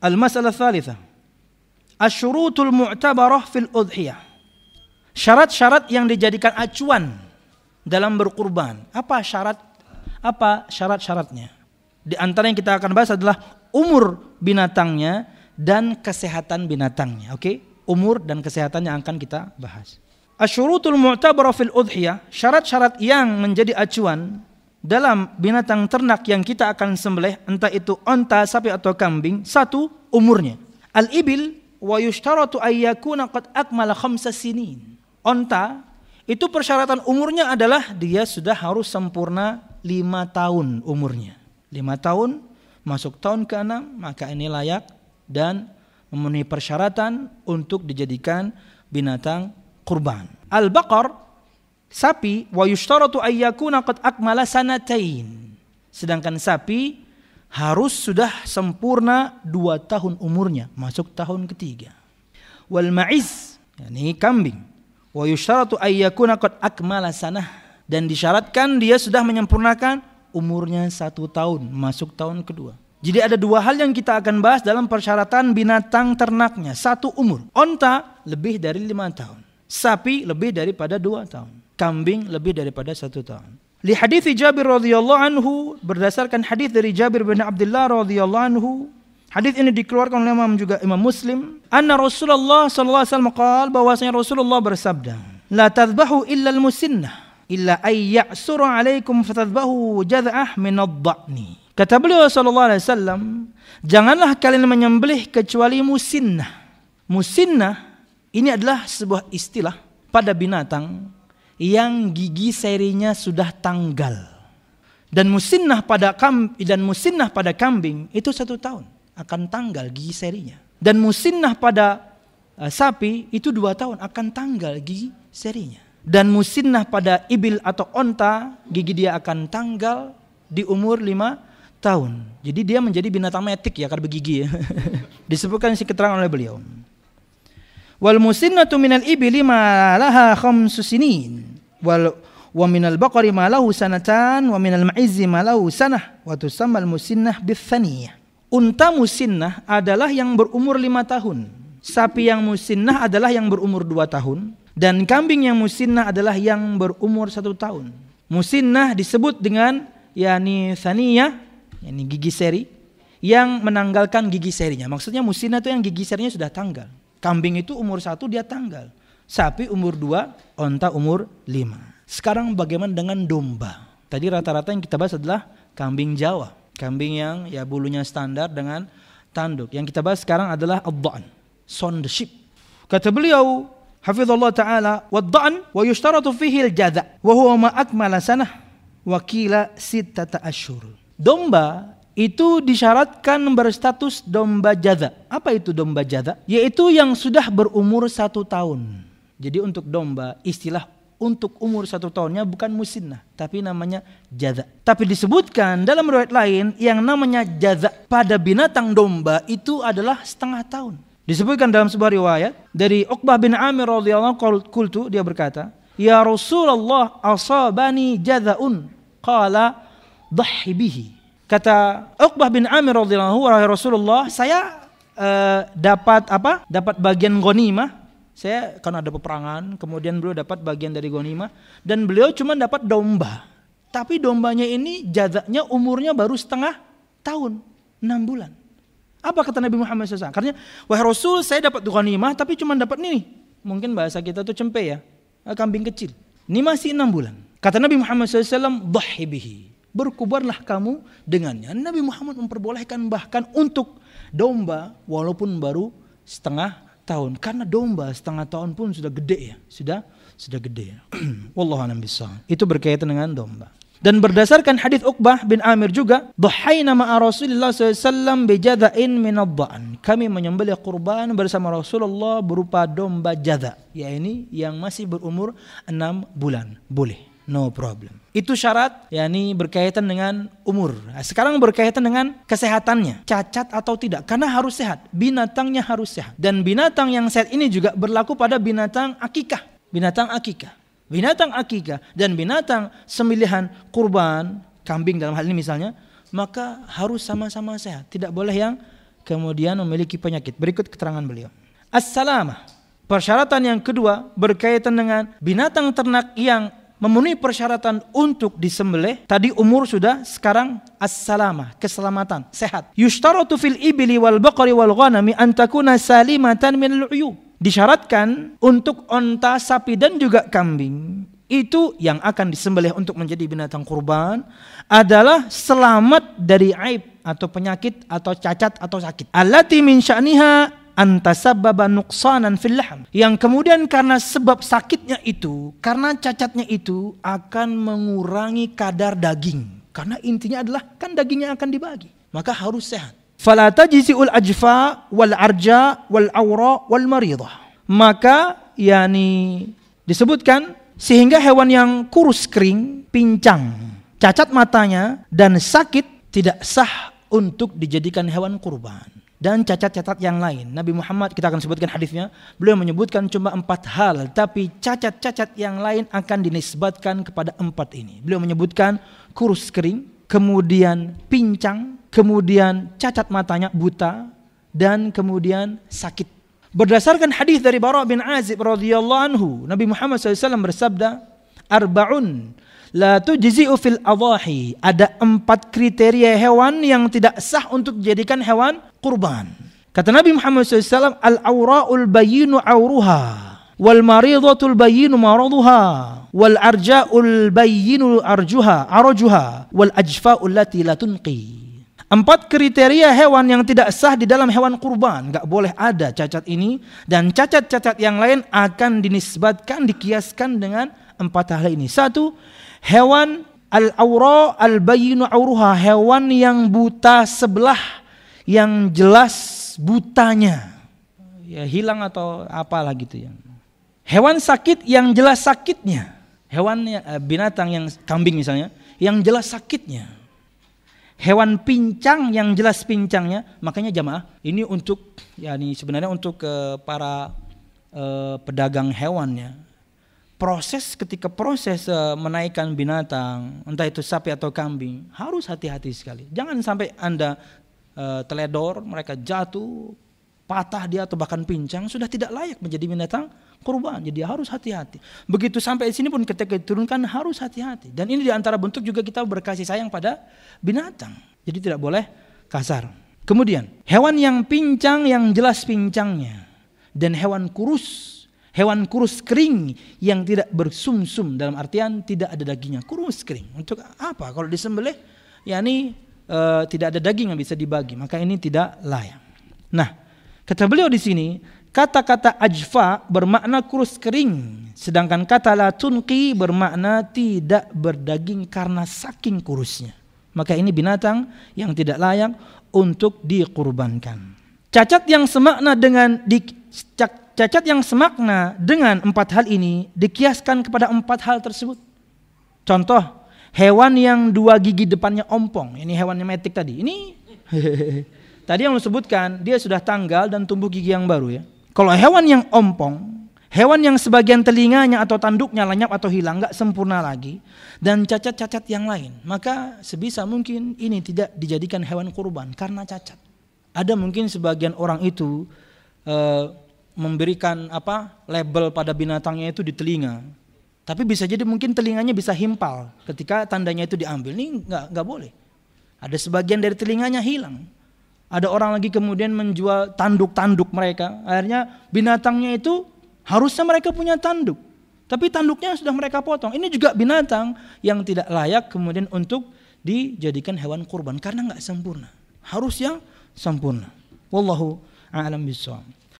Al-masalah thalitha. Asyurutul mu'tabarah fil udhiyah. Syarat-syarat yang dijadikan acuan dalam berkurban. Apa syarat apa syarat-syaratnya? Di antara yang kita akan bahas adalah umur binatangnya dan kesehatan binatangnya. Oke? Okay? Umur dan kesehatan yang akan kita bahas. Asyurutul mu'tabarah fil udhiyah, syarat-syarat yang menjadi acuan dalam binatang ternak yang kita akan sembelih, entah itu onta, sapi atau kambing, satu umurnya. Al-ibil wa yushtaratu ayyakuna qad akmala khamsa sinin. Onta itu persyaratan umurnya adalah dia sudah harus sempurna lima tahun umurnya. Lima tahun masuk tahun ke-6 maka ini layak dan memenuhi persyaratan untuk dijadikan binatang kurban. Al-baqar sapi wa yushtaratu ayyakuna qad akmala sanatain. Sedangkan sapi harus sudah sempurna dua tahun umurnya, masuk tahun ketiga. Wal ma'iz, yakni kambing. Wa yushtaratu ayyakuna qad akmala sanah dan disyaratkan dia sudah menyempurnakan umurnya satu tahun, masuk tahun kedua. Jadi ada dua hal yang kita akan bahas dalam persyaratan binatang ternaknya. Satu umur. Onta lebih dari lima tahun. Sapi lebih daripada dua tahun. Kambing lebih daripada satu tahun. Li hadis Jabir radhiyallahu anhu berdasarkan hadis dari Jabir bin Abdullah radhiyallahu anhu Hadis ini dikeluarkan oleh Imam juga Imam Muslim. Anna Rasulullah sallallahu alaihi wasallam qaal bahwasanya Rasulullah bersabda, "La tadhbahu illa al-musinnah illa ay ya'sura 'alaikum fatadhbahu jad'ah min ad-dha'ni." Kata beliau sallallahu alaihi wasallam, "Janganlah kalian menyembelih kecuali musinnah." Musinnah ini adalah sebuah istilah pada binatang yang gigi serinya sudah tanggal. Dan musinnah pada kam dan musinnah pada kambing itu satu tahun akan tanggal gigi serinya. Dan musinnah pada uh, sapi itu dua tahun akan tanggal gigi serinya. Dan musinnah pada ibil atau onta gigi dia akan tanggal di umur lima tahun. Jadi dia menjadi binatang metik ya karena begigi ya. Disebutkan si keterangan oleh beliau. Wal musinnatu minal ibili ma laha khamsu sinin. Wal wa minal baqari ma lahu sanatan wa minal ma'izzi ma lahu sanah wa tusammal musinnah bithaniyah. Unta musinnah adalah yang berumur lima tahun. Sapi yang musinnah adalah yang berumur dua tahun. Dan kambing yang musinnah adalah yang berumur satu tahun. Musinnah disebut dengan yani saniyah, yani gigi seri, yang menanggalkan gigi serinya. Maksudnya musinnah itu yang gigi serinya sudah tanggal. Kambing itu umur satu dia tanggal. Sapi umur dua, onta umur lima. Sekarang bagaimana dengan domba? Tadi rata-rata yang kita bahas adalah kambing Jawa. Kambing yang ya bulunya standar dengan tanduk. Yang kita bahas sekarang adalah ad son the sheep. Kata beliau, Hafizullah Ta'ala, wad-da'an wa yushtaratu fihi al-jadha, wa huwa ma akmala sanah, wa kila sittata ashur. Domba itu disyaratkan berstatus domba jada. Apa itu domba jada? Yaitu yang sudah berumur satu tahun. Jadi untuk domba istilah untuk umur satu tahunnya bukan musinnah, tapi namanya jada. Tapi disebutkan dalam riwayat lain yang namanya jada pada binatang domba itu adalah setengah tahun. Disebutkan dalam sebuah riwayat dari Uqbah bin Amir radhiyallahu kultu dia berkata, "Ya Rasulullah asabani jadaun." Qala dhahi bihi. Kata Uqbah bin Amir radhiyallahu wahai Rasulullah, saya uh, dapat apa? Dapat bagian ghanimah. Saya karena ada peperangan, kemudian beliau dapat bagian dari ghanimah dan beliau cuma dapat domba. Tapi dombanya ini jazaknya umurnya baru setengah tahun, enam bulan. Apa kata Nabi Muhammad SAW? Karena wahai Rasul saya dapat ghanimah tapi cuma dapat ini. Mungkin bahasa kita tuh cempe ya, kambing kecil. Ini masih enam bulan. Kata Nabi Muhammad SAW, dhahi bihi berkubarlah kamu dengannya. Nabi Muhammad memperbolehkan bahkan untuk domba walaupun baru setengah tahun. Karena domba setengah tahun pun sudah gede ya, sudah sudah gede. Ya. Wallahu a'lam Itu berkaitan dengan domba. Dan berdasarkan hadis Uqbah bin Amir juga, "Dhahaina ma'a Rasulullah SAW min ad Kami menyembelih kurban bersama Rasulullah berupa domba jada, yakni yang masih berumur enam bulan. Boleh no problem. Itu syarat yakni berkaitan dengan umur. Nah, sekarang berkaitan dengan kesehatannya, cacat atau tidak. Karena harus sehat, binatangnya harus sehat. Dan binatang yang sehat ini juga berlaku pada binatang akikah. Binatang akikah. Binatang akikah dan binatang semilihan kurban, kambing dalam hal ini misalnya, maka harus sama-sama sehat. Tidak boleh yang kemudian memiliki penyakit. Berikut keterangan beliau. As-salamah. Persyaratan yang kedua berkaitan dengan binatang ternak yang memenuhi persyaratan untuk disembelih. Tadi umur sudah, sekarang as-salamah, keselamatan, sehat. Yushtaratu fil ibili wal baqari wal ghanami an takuna salimatan min al-uyub. Disyaratkan untuk onta, sapi dan juga kambing itu yang akan disembelih untuk menjadi binatang kurban adalah selamat dari aib atau penyakit atau cacat atau sakit. Allati min sya'niha antasabbaba nuqsanan fil. Yang kemudian karena sebab sakitnya itu, karena cacatnya itu akan mengurangi kadar daging. Karena intinya adalah kan dagingnya akan dibagi. Maka harus sehat. Fala tajzi'ul ajfa wal arja wal awra wal maridah. Maka yani disebutkan sehingga hewan yang kurus kering, pincang, cacat matanya, dan sakit tidak sah untuk dijadikan hewan kurban. Dan cacat-cacat yang lain. Nabi Muhammad, kita akan sebutkan hadisnya, beliau menyebutkan cuma empat hal. Tapi cacat-cacat yang lain akan dinisbatkan kepada empat ini. Beliau menyebutkan kurus kering, kemudian pincang, kemudian cacat matanya buta, dan kemudian sakit Berdasarkan hadis dari Bara bin Azib radhiyallahu anhu, Nabi Muhammad SAW bersabda, "Arba'un la tujzi'u fil adahi." Ada empat kriteria hewan yang tidak sah untuk dijadikan hewan kurban. Kata Nabi Muhammad SAW, "Al-awra'ul bayyinu awruha." wal maridatul bayyinu maraduha wal arja'ul bayyinu arjuha arajuha wal ajfa'ul lati la tunqi Empat kriteria hewan yang tidak sah di dalam hewan kurban. Gak boleh ada cacat ini. Dan cacat-cacat yang lain akan dinisbatkan, dikiaskan dengan empat hal ini. Satu, hewan al-aura al-bayinu auruha. Hewan yang buta sebelah, yang jelas butanya. Ya hilang atau apalah gitu ya. Hewan sakit yang jelas sakitnya. Hewan eh, binatang yang kambing misalnya, yang jelas sakitnya hewan pincang yang jelas pincangnya makanya jamaah ini untuk ya ini sebenarnya untuk ke para uh, pedagang hewannya proses ketika proses uh, menaikkan binatang entah itu sapi atau kambing harus hati-hati sekali jangan sampai anda uh, teledor mereka jatuh patah dia atau bahkan pincang sudah tidak layak menjadi binatang kurban. Jadi harus hati-hati. Begitu sampai di sini pun ketika diturunkan harus hati-hati. Dan ini di antara bentuk juga kita berkasih sayang pada binatang. Jadi tidak boleh kasar. Kemudian hewan yang pincang yang jelas pincangnya dan hewan kurus hewan kurus kering yang tidak bersumsum dalam artian tidak ada dagingnya kurus kering untuk apa kalau disembelih yakni e, tidak ada daging yang bisa dibagi maka ini tidak layak nah kata beliau di sini Kata-kata ajfa bermakna kurus kering, sedangkan kata la tunqi bermakna tidak berdaging karena saking kurusnya. Maka ini binatang yang tidak layak untuk dikurbankan. Cacat yang semakna dengan di, cacat yang semakna dengan empat hal ini dikiaskan kepada empat hal tersebut. Contoh, hewan yang dua gigi depannya ompong, ini hewannya metik tadi. Ini tadi yang disebutkan dia sudah tanggal dan tumbuh gigi yang baru ya. Kalau hewan yang ompong, hewan yang sebagian telinganya atau tanduknya lenyap atau hilang, nggak sempurna lagi, dan cacat-cacat yang lain, maka sebisa mungkin ini tidak dijadikan hewan kurban karena cacat. Ada mungkin sebagian orang itu e, memberikan apa label pada binatangnya itu di telinga, tapi bisa jadi mungkin telinganya bisa himpal ketika tandanya itu diambil. Ini nggak nggak boleh. Ada sebagian dari telinganya hilang. Ada orang lagi kemudian menjual tanduk-tanduk mereka. Akhirnya binatangnya itu harusnya mereka punya tanduk. Tapi tanduknya sudah mereka potong. Ini juga binatang yang tidak layak kemudian untuk dijadikan hewan kurban karena nggak sempurna. Harus yang sempurna. Wallahu a'lam bishawab.